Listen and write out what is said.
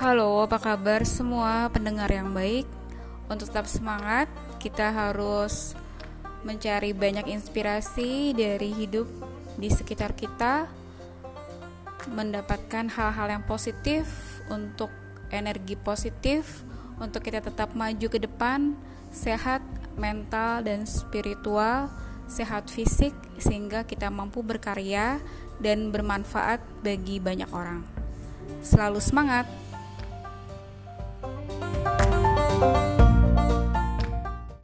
Halo, apa kabar semua pendengar yang baik? Untuk tetap semangat, kita harus mencari banyak inspirasi dari hidup di sekitar kita, mendapatkan hal-hal yang positif untuk energi positif, untuk kita tetap maju ke depan, sehat mental dan spiritual, sehat fisik, sehingga kita mampu berkarya dan bermanfaat bagi banyak orang. Selalu semangat!